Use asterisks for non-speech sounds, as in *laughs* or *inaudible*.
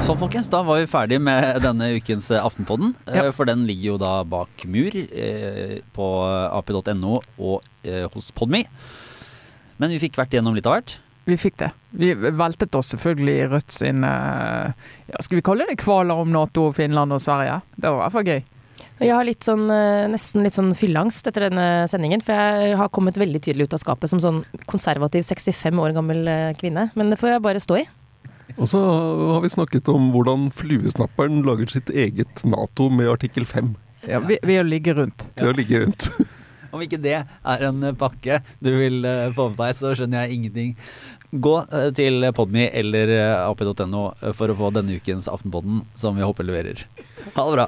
Sånn folkens, da var vi ferdig med denne ukens eh, Aftenpodden. Eh, Ja. For den ligger jo da bak mur eh, på ap.no og eh, hos Podme. Men vi fikk vært gjennom litt av hvert. Vi fikk det. Vi veltet oss selvfølgelig i Rødt sin eh, ja, Skal vi kalle det kvaler om Nato, Finland og Sverige? Det var i hvert fall gøy. Jeg har litt sånn, eh, nesten litt sånn fylleangst etter denne sendingen, for jeg har kommet veldig tydelig ut av skapet som sånn konservativ 65 år gammel eh, kvinne. Men det får jeg bare stå i. Og så har vi snakket om hvordan fluesnapperen lager sitt eget Nato med artikkel 5 Ja, ved, ved å ligge rundt. ved å ligge rundt. *laughs* Om ikke det er en eh, pakke du vil få med deg, så skjønner jeg ingenting. Gå til Podme eller ap.no for å få denne ukens Aftenpodden, som vi håper leverer. Ha det bra.